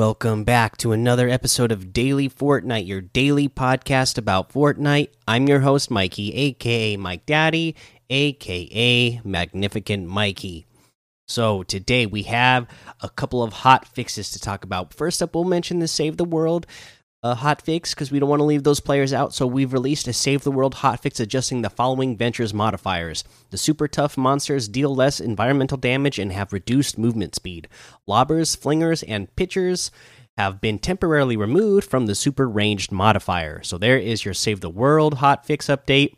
Welcome back to another episode of Daily Fortnite, your daily podcast about Fortnite. I'm your host, Mikey, aka Mike Daddy, aka Magnificent Mikey. So, today we have a couple of hot fixes to talk about. First up, we'll mention the Save the World uh, hot fix because we don't want to leave those players out. So, we've released a Save the World hot fix adjusting the following Ventures modifiers. The super tough monsters deal less environmental damage and have reduced movement speed. Lobbers, flingers, and pitchers have been temporarily removed from the super ranged modifier. So, there is your Save the World hot fix update.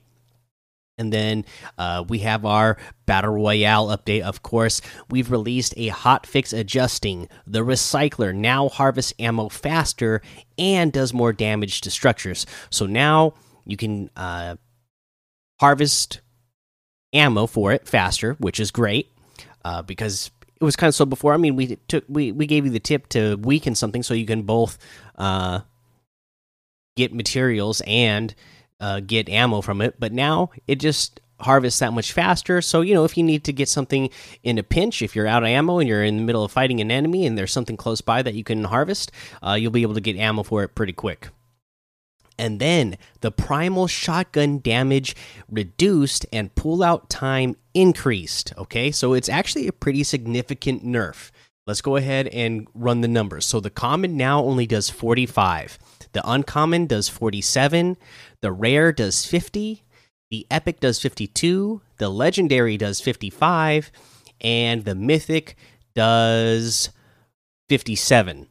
And then uh, we have our Battle Royale update, of course. We've released a hot fix adjusting. The Recycler now harvests ammo faster and does more damage to structures. So now you can uh, harvest ammo for it faster, which is great uh, because it was kind of slow before. I mean, we took we we gave you the tip to weaken something so you can both uh, get materials and uh, get ammo from it, but now it just harvests that much faster. So, you know, if you need to get something in a pinch, if you're out of ammo and you're in the middle of fighting an enemy and there's something close by that you can harvest, uh, you'll be able to get ammo for it pretty quick. And then the primal shotgun damage reduced and pull out time increased. Okay, so it's actually a pretty significant nerf. Let's go ahead and run the numbers. So the common now only does 45. The uncommon does 47, the rare does 50, the epic does 52, the legendary does 55, and the mythic does 57.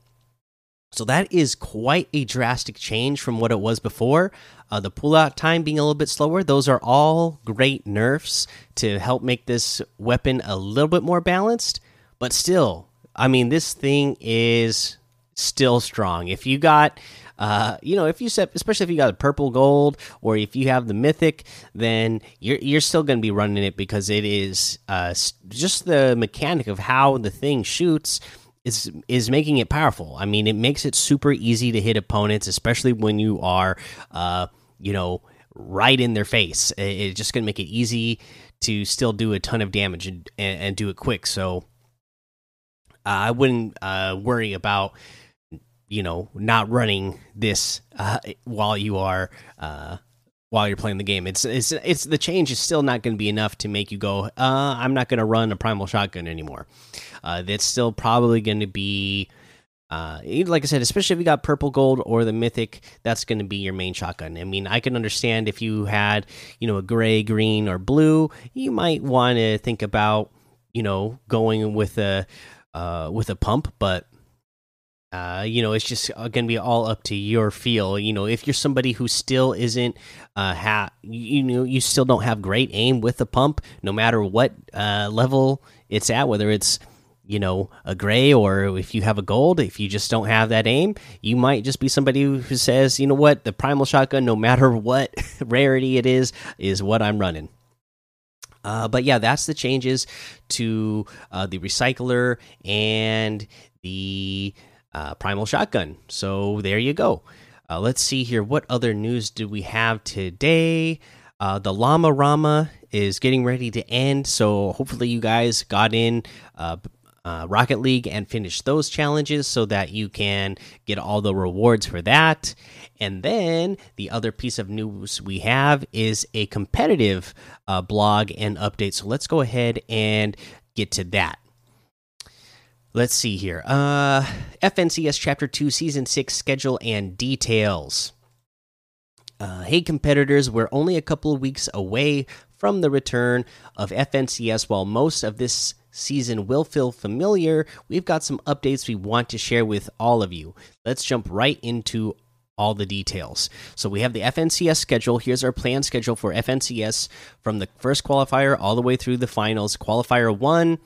So that is quite a drastic change from what it was before. Uh, the pullout time being a little bit slower, those are all great nerfs to help make this weapon a little bit more balanced. But still, I mean, this thing is still strong. If you got uh, you know, if you set, especially if you got a purple gold or if you have the mythic, then you're you're still going to be running it because it is uh, just the mechanic of how the thing shoots is is making it powerful. I mean, it makes it super easy to hit opponents, especially when you are, uh, you know, right in their face. It's just going to make it easy to still do a ton of damage and, and, and do it quick. So uh, I wouldn't uh, worry about you know not running this uh, while you are uh, while you're playing the game. It's it's it's the change is still not going to be enough to make you go. Uh, I'm not going to run a primal shotgun anymore. Uh, that's still probably going to be. Uh, like I said, especially if you got purple gold or the mythic, that's going to be your main shotgun. I mean, I can understand if you had, you know, a gray, green, or blue, you might want to think about, you know, going with a, uh, with a pump. But uh, you know, it's just going to be all up to your feel. You know, if you're somebody who still isn't, uh, ha you know, you still don't have great aim with the pump, no matter what uh, level it's at, whether it's, you know, a gray or if you have a gold, if you just don't have that aim, you might just be somebody who says, you know what, the primal shotgun, no matter what rarity it is, is what I'm running. Uh, but yeah, that's the changes to uh, the recycler and the uh, Primal Shotgun. So there you go. Uh, let's see here. What other news do we have today? Uh, the Llama Rama is getting ready to end. So hopefully, you guys got in uh, uh, Rocket League and finished those challenges so that you can get all the rewards for that. And then the other piece of news we have is a competitive uh, blog and update. So let's go ahead and get to that. Let's see here. Uh FNCS Chapter 2 Season 6 schedule and details. Uh, hey competitors, we're only a couple of weeks away from the return of FNCS while most of this season will feel familiar. We've got some updates we want to share with all of you. Let's jump right into all the details. So we have the FNCS schedule. Here's our planned schedule for FNCS from the first qualifier all the way through the finals. Qualifier 1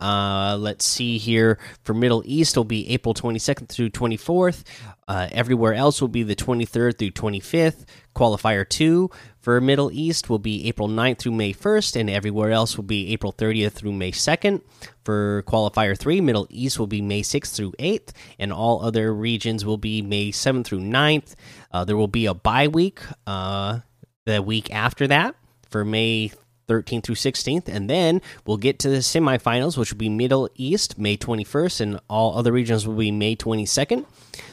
uh, let's see here. For Middle East, will be April 22nd through 24th. Uh, everywhere else will be the 23rd through 25th. Qualifier 2 for Middle East will be April 9th through May 1st, and everywhere else will be April 30th through May 2nd. For Qualifier 3, Middle East will be May 6th through 8th, and all other regions will be May 7th through 9th. Uh, there will be a bye week uh, the week after that for May 13th through 16th. And then we'll get to the semifinals, which will be Middle East May 21st, and all other regions will be May 22nd.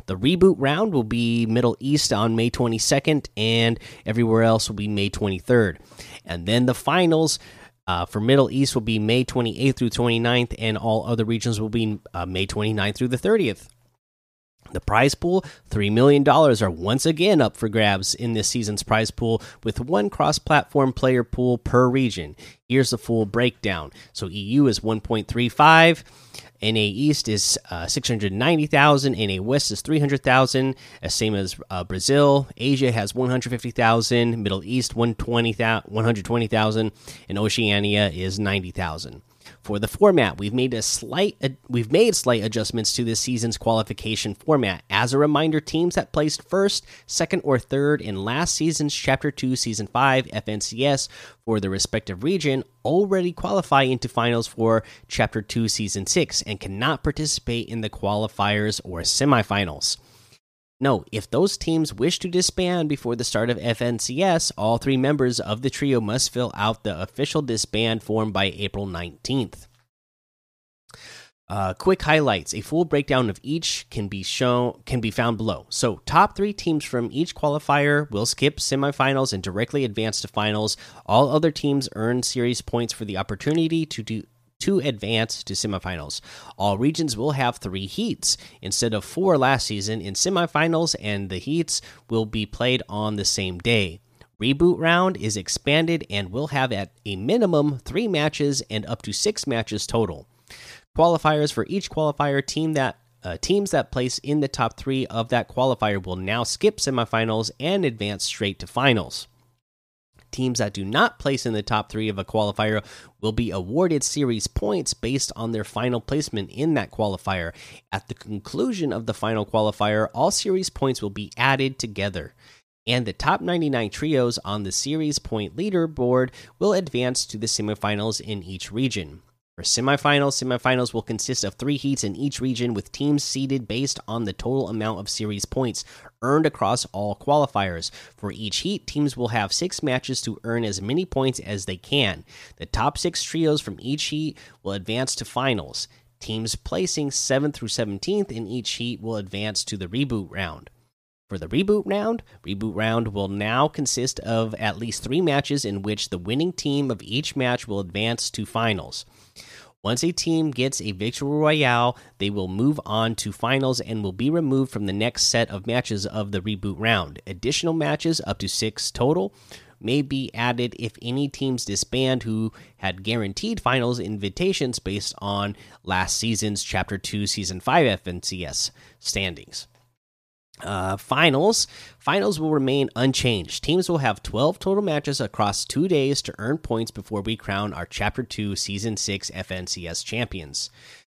The reboot round will be Middle East on May 22nd, and everywhere else will be May 23rd. And then the finals. Uh, for Middle East will be May 28th through 29th, and all other regions will be uh, May 29th through the 30th. The prize pool, $3 million, are once again up for grabs in this season's prize pool with one cross platform player pool per region. Here's the full breakdown. So EU is 1.35. NA East is uh, 690,000. NA West is 300,000, as same as uh, Brazil. Asia has 150,000. Middle East 120,000, and Oceania is 90,000 for the format. We've made a slight we've made slight adjustments to this season's qualification format. As a reminder, teams that placed first, second, or third in last season's Chapter 2 Season 5 FNCS for the respective region already qualify into finals for Chapter 2 Season 6 and cannot participate in the qualifiers or semifinals. No, if those teams wish to disband before the start of FNCS, all three members of the trio must fill out the official disband form by April 19th. Uh, quick highlights: A full breakdown of each can be shown can be found below. So, top three teams from each qualifier will skip semifinals and directly advance to finals. All other teams earn series points for the opportunity to do to advance to semifinals. All regions will have three heats instead of four last season in semifinals, and the heats will be played on the same day. Reboot round is expanded and will have at a minimum three matches and up to six matches total. Qualifiers for each qualifier team that uh, teams that place in the top three of that qualifier will now skip semifinals and advance straight to finals. Teams that do not place in the top three of a qualifier will be awarded series points based on their final placement in that qualifier. At the conclusion of the final qualifier, all series points will be added together. And the top 99 trios on the series point leaderboard will advance to the semifinals in each region. For semifinals, semifinals will consist of three heats in each region with teams seeded based on the total amount of series points earned across all qualifiers. For each heat, teams will have six matches to earn as many points as they can. The top six trios from each heat will advance to finals. Teams placing 7th through 17th in each heat will advance to the reboot round. For the reboot round, reboot round will now consist of at least three matches in which the winning team of each match will advance to finals. Once a team gets a victory royale, they will move on to finals and will be removed from the next set of matches of the reboot round. Additional matches, up to six total, may be added if any teams disband who had guaranteed finals invitations based on last season's Chapter 2 Season 5 FNCS standings. Uh, finals. Finals will remain unchanged. Teams will have 12 total matches across two days to earn points before we crown our Chapter 2 Season 6 FNCS champions.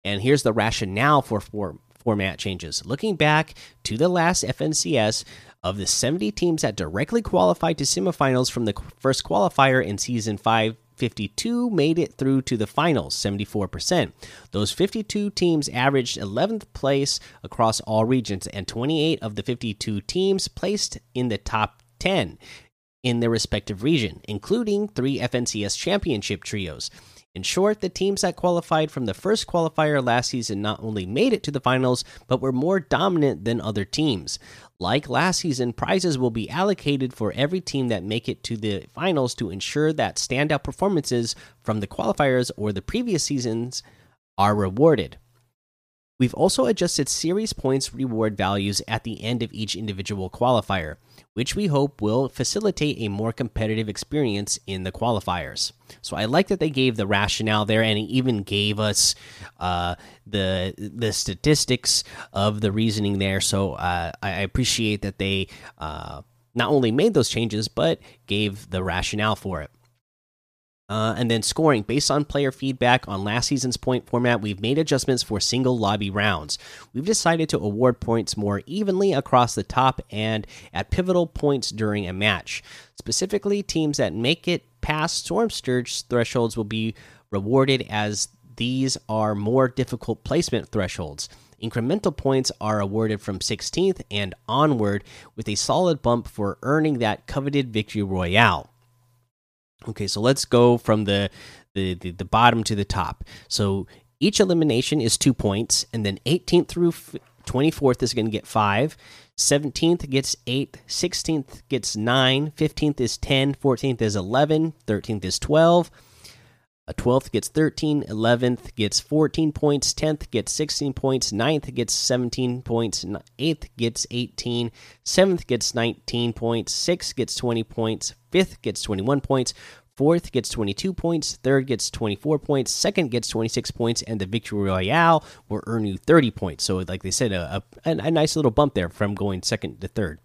And here's the rationale for, for format changes. Looking back to the last FNCS, of the 70 teams that directly qualified to semifinals from the first qualifier in Season 5 52 made it through to the finals, 74%. Those 52 teams averaged 11th place across all regions, and 28 of the 52 teams placed in the top 10 in their respective region, including three FNCS championship trios. In short, the teams that qualified from the first qualifier last season not only made it to the finals, but were more dominant than other teams. Like last season, prizes will be allocated for every team that make it to the finals to ensure that standout performances from the qualifiers or the previous seasons are rewarded. We've also adjusted series points reward values at the end of each individual qualifier, which we hope will facilitate a more competitive experience in the qualifiers. So I like that they gave the rationale there, and even gave us uh, the the statistics of the reasoning there. So uh, I appreciate that they uh, not only made those changes but gave the rationale for it. Uh, and then scoring based on player feedback on last season's point format, we've made adjustments for single lobby rounds. We've decided to award points more evenly across the top and at pivotal points during a match. Specifically, teams that make it past Storm Surge thresholds will be rewarded as these are more difficult placement thresholds. Incremental points are awarded from 16th and onward, with a solid bump for earning that coveted victory royale. Okay, so let's go from the, the the, the bottom to the top. So each elimination is two points, and then 18th through 24th is going to get five. 17th gets 8, 16th gets 9, 15th is 10, 14th is 11, 13th is 12, a 12th gets 13, 11th gets 14 points, 10th gets 16 points, 9th gets 17 points, 8th gets 18, 7th gets 19 points, 6th gets 20 points, 5th gets 21 points, Fourth gets 22 points. Third gets 24 points. Second gets 26 points. And the Victory Royale will earn you 30 points. So, like they said, a, a, a nice little bump there from going second to third.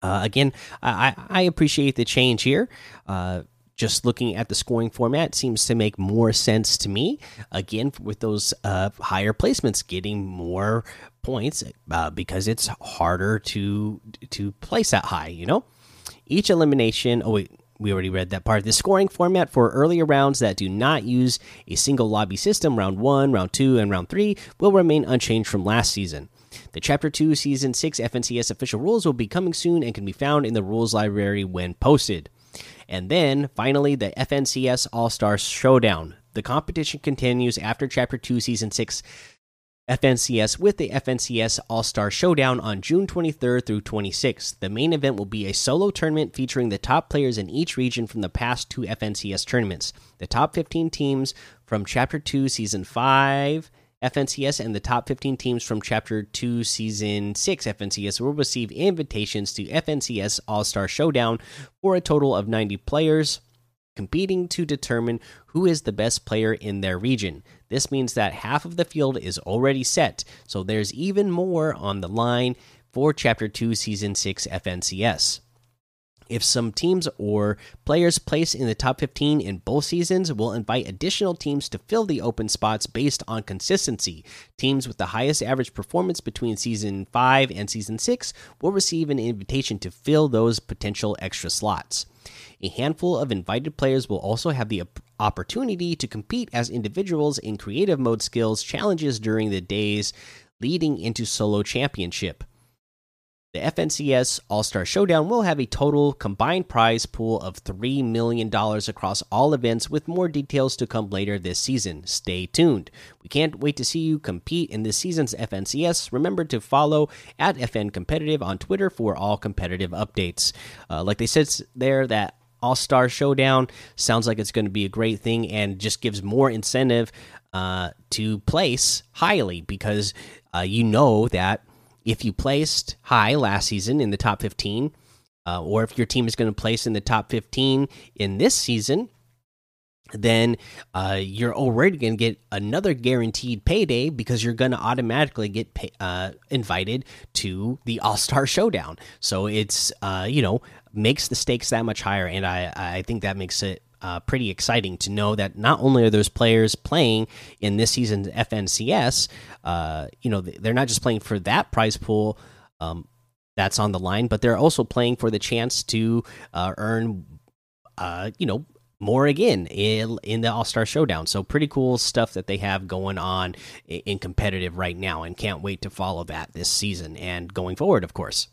Uh, again, I, I appreciate the change here. Uh, just looking at the scoring format seems to make more sense to me. Again, with those uh, higher placements, getting more points uh, because it's harder to to place that high. You know, each elimination. Oh wait, we already read that part. The scoring format for earlier rounds that do not use a single lobby system, round one, round two, and round three, will remain unchanged from last season. The Chapter 2 Season 6 FNCS official rules will be coming soon and can be found in the rules library when posted. And then, finally, the FNCS All Star Showdown. The competition continues after Chapter 2 Season 6 FNCS with the FNCS All Star Showdown on June 23rd through 26th. The main event will be a solo tournament featuring the top players in each region from the past two FNCS tournaments. The top 15 teams from Chapter 2 Season 5 FNCS and the top 15 teams from Chapter 2 Season 6 FNCS will receive invitations to FNCS All Star Showdown for a total of 90 players competing to determine who is the best player in their region. This means that half of the field is already set, so there's even more on the line for Chapter 2 Season 6 FNCS. If some teams or players place in the top 15 in both seasons, we'll invite additional teams to fill the open spots based on consistency. Teams with the highest average performance between season 5 and season 6 will receive an invitation to fill those potential extra slots. A handful of invited players will also have the opportunity to compete as individuals in creative mode skills challenges during the days leading into solo championship. The FNCS All Star Showdown will have a total combined prize pool of $3 million across all events, with more details to come later this season. Stay tuned. We can't wait to see you compete in this season's FNCS. Remember to follow at FN Competitive on Twitter for all competitive updates. Uh, like they said there, that All Star Showdown sounds like it's going to be a great thing and just gives more incentive uh, to place highly because uh, you know that if you placed high last season in the top 15, uh, or if your team is going to place in the top 15 in this season, then uh, you're already going to get another guaranteed payday because you're going to automatically get pay, uh, invited to the All Star Showdown. So it's uh, you know makes the stakes that much higher, and I I think that makes it uh, pretty exciting to know that not only are those players playing in this season's FNCS, uh, you know, they're not just playing for that prize pool um, that's on the line, but they're also playing for the chance to uh, earn, uh, you know, more again in, in the All Star Showdown. So pretty cool stuff that they have going on in, in competitive right now, and can't wait to follow that this season and going forward, of course.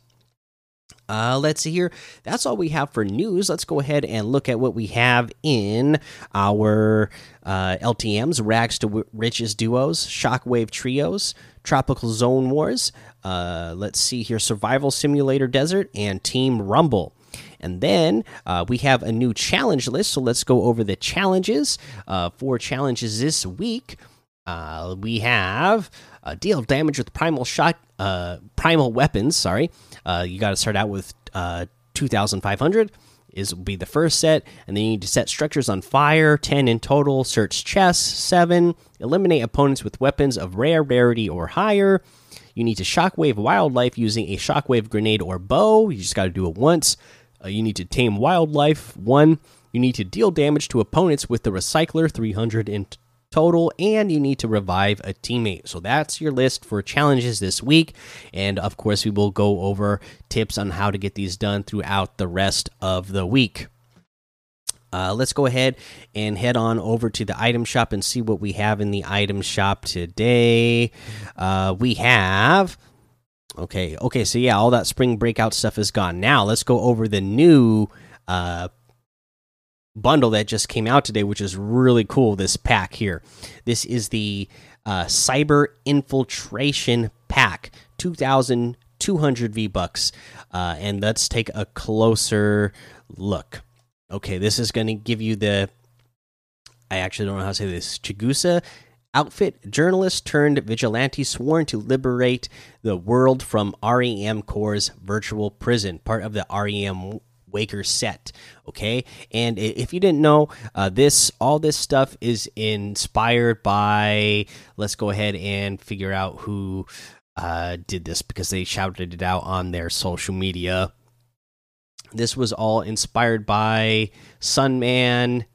Uh, let's see here. That's all we have for news. Let's go ahead and look at what we have in our uh, LTMs Rags to Riches duos, Shockwave trios, Tropical Zone Wars. Uh, let's see here Survival Simulator Desert and Team Rumble. And then uh, we have a new challenge list. So let's go over the challenges. Uh, four challenges this week. Uh, we have uh, deal damage with primal shot, uh, primal weapons. Sorry, uh, you got to start out with uh, 2,500 is will be the first set, and then you need to set structures on fire. Ten in total. Search chests. Seven. Eliminate opponents with weapons of rare rarity or higher. You need to shockwave wildlife using a shockwave grenade or bow. You just got to do it once. Uh, you need to tame wildlife. One. You need to deal damage to opponents with the recycler. 300 in total, and you need to revive a teammate. So that's your list for challenges this week. And of course, we will go over tips on how to get these done throughout the rest of the week. Uh, let's go ahead and head on over to the item shop and see what we have in the item shop today. Uh, we have. Okay, okay, so yeah, all that spring breakout stuff is gone. Now let's go over the new uh, bundle that just came out today, which is really cool. This pack here, this is the uh, Cyber Infiltration Pack, two thousand two hundred V bucks, uh, and let's take a closer look. Okay, this is going to give you the. I actually don't know how to say this. Chigusa outfit journalist turned vigilante sworn to liberate the world from REM Corps' virtual prison, part of the REM Waker set. Okay, and if you didn't know, uh, this all this stuff is inspired by. Let's go ahead and figure out who uh, did this because they shouted it out on their social media. This was all inspired by Sunman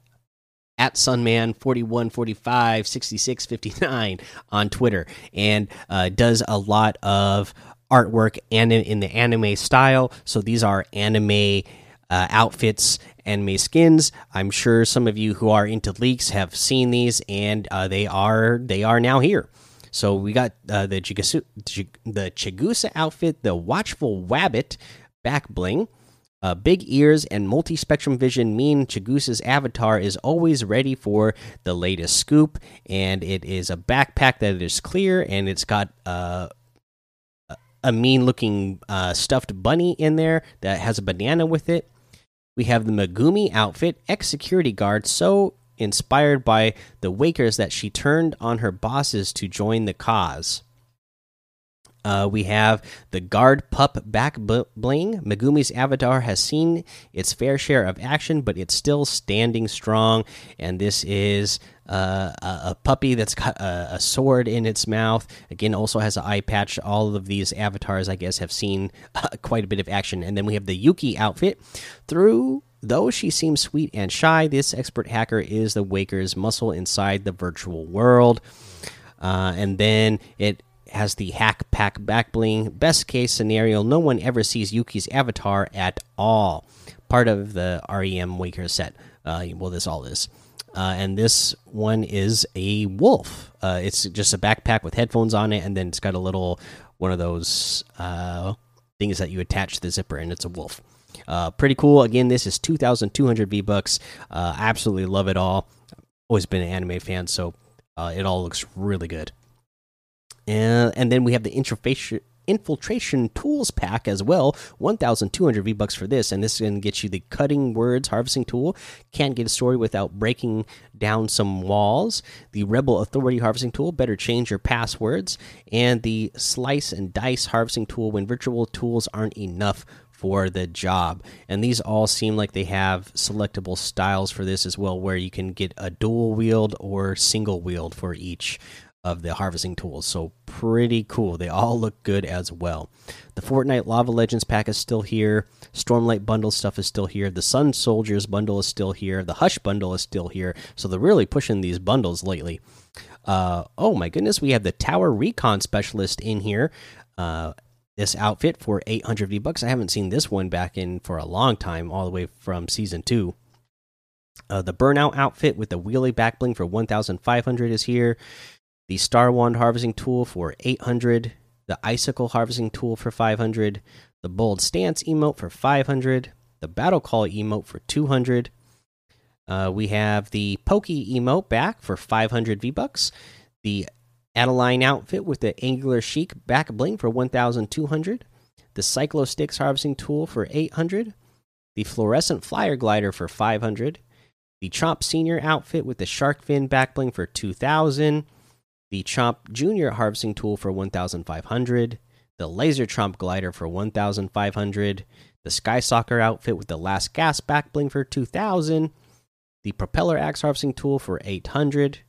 at Sunman 41 45 66 59 on Twitter and uh, does a lot of artwork and in the anime style. So these are anime uh, outfits, anime skins. I'm sure some of you who are into leaks have seen these, and uh, they are they are now here. So we got uh, the Chigusa, the Chigusa outfit, the Watchful Wabbit back bling. Uh, big ears and multi spectrum vision mean Chigusa's avatar is always ready for the latest scoop, and it is a backpack that is clear and it's got uh, a mean looking uh, stuffed bunny in there that has a banana with it. We have the Megumi outfit, ex security guard, so inspired by the Wakers that she turned on her bosses to join the cause. Uh, we have the guard pup back bling. Megumi's avatar has seen its fair share of action, but it's still standing strong. And this is uh, a, puppy that's got a, a, sword in its mouth. Again, also has an eye patch. All of these avatars, I guess, have seen uh, quite a bit of action. And then we have the Yuki outfit. Through Though she seems sweet and shy, this expert hacker is the Waker's muscle inside the virtual world. Uh, and then it has the hack pack back bling. Best case scenario, no one ever sees Yuki's avatar at all. Part of the REM Waker set. Uh, well, this all is. Uh, and this one is a wolf. Uh, it's just a backpack with headphones on it, and then it's got a little one of those uh, things that you attach to the zipper, and it's a wolf. Uh, pretty cool. Again, this is 2,200 V bucks. Uh, absolutely love it all. Always been an anime fan, so it all looks really good. And and then we have the infiltration infiltration tools pack as well. 1200 v bucks for this and this to get you the cutting words harvesting tool. Can't get a story without breaking down some walls. The rebel authority harvesting tool better change your passwords. And the slice and dice harvesting tool when virtual tools aren't enough for the job. And these all seem like they have selectable styles for this as well, where you can get a dual wield or single wield for each of the harvesting tools. So pretty cool. They all look good as well. The Fortnite Lava Legends pack is still here. Stormlight bundle stuff is still here. The Sun Soldiers bundle is still here. The Hush bundle is still here. So they're really pushing these bundles lately. Uh, oh my goodness, we have the Tower Recon Specialist in here. Uh, this outfit for 800 V bucks. I haven't seen this one back in for a long time, all the way from season two. Uh, the burnout outfit with the wheelie back bling for 1,500 is here. The Star Wand harvesting tool for 800. The icicle harvesting tool for 500. The bold stance emote for 500. The battle call emote for 200. Uh, we have the pokey emote back for 500 V bucks. The Adeline outfit with the angular chic back bling for 1200. The Cyclo Sticks harvesting tool for 800. The fluorescent flyer glider for 500. The Chomp Senior outfit with the shark fin back bling for 2000. The Chomp Junior harvesting tool for 1500. The Laser Chomp glider for 1500. The Sky Soccer outfit with the last gas back bling for 2000. The Propeller Axe harvesting tool for 800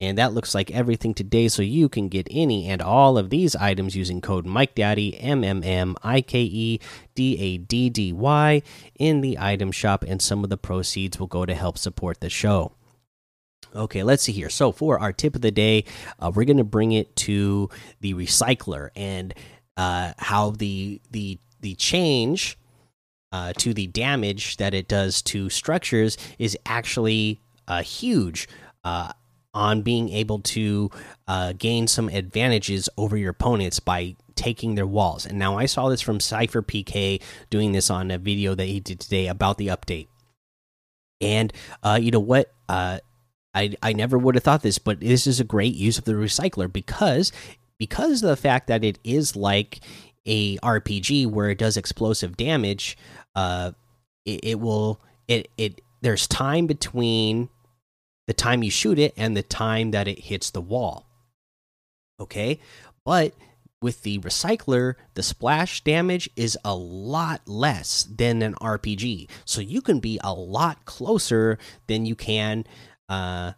and that looks like everything today, so you can get any and all of these items using code MikeDaddy, M M M I K E D A D D Y, in the item shop, and some of the proceeds will go to help support the show. Okay, let's see here. So, for our tip of the day, uh, we're going to bring it to the recycler and uh, how the the the change uh, to the damage that it does to structures is actually uh, huge. Uh, on being able to uh, gain some advantages over your opponents by taking their walls. And now I saw this from Cypher PK doing this on a video that he did today about the update. And you know what? I I never would have thought this, but this is a great use of the recycler because because of the fact that it is like a RPG where it does explosive damage. Uh, it, it will it it there's time between the time you shoot it and the time that it hits the wall. Okay, but with the recycler, the splash damage is a lot less than an RPG. So you can be a lot closer than you can uh,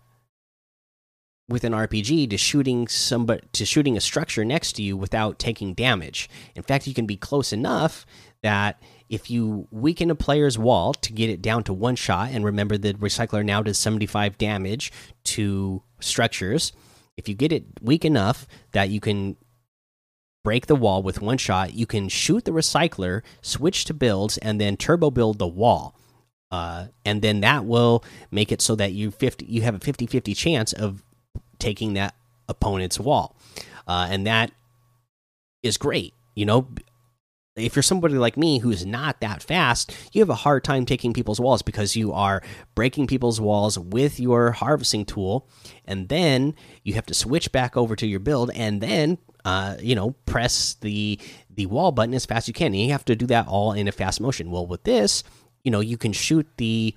with an RPG to shooting somebody to shooting a structure next to you without taking damage. In fact, you can be close enough that if you weaken a player's wall to get it down to one shot, and remember the recycler now does 75 damage to structures, if you get it weak enough that you can break the wall with one shot, you can shoot the recycler, switch to builds, and then turbo build the wall. Uh, and then that will make it so that you 50 you have a 50 50 chance of taking that opponent's wall. Uh, and that is great. You know, if you're somebody like me who's not that fast, you have a hard time taking people's walls because you are breaking people's walls with your harvesting tool, and then you have to switch back over to your build, and then uh, you know press the the wall button as fast as you can. And you have to do that all in a fast motion. Well, with this, you know, you can shoot the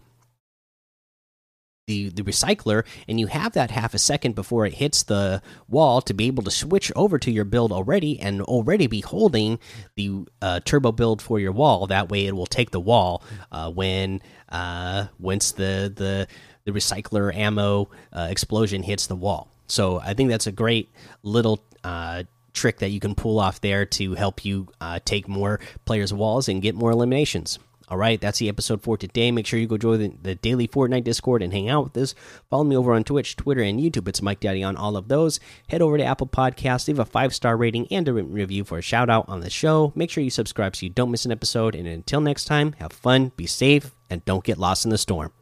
the the recycler and you have that half a second before it hits the wall to be able to switch over to your build already and already be holding the uh, turbo build for your wall. That way it will take the wall uh, when uh, once the the the recycler ammo uh, explosion hits the wall. So i think that's a great little uh, trick that you can pull off there to help you uh, take more players walls and get more eliminations all right, that's the episode for today. Make sure you go join the, the, daily Fortnite Discord and hang out with us. Follow me over on Twitch, Twitter, and YouTube. It's Mike Daddy on all of those. Head over to Apple Podcasts, leave a five star rating and a review for a shout out on the show. Make sure you subscribe so you don't miss an episode. And until next time, have fun, be safe, and don't get lost in the storm.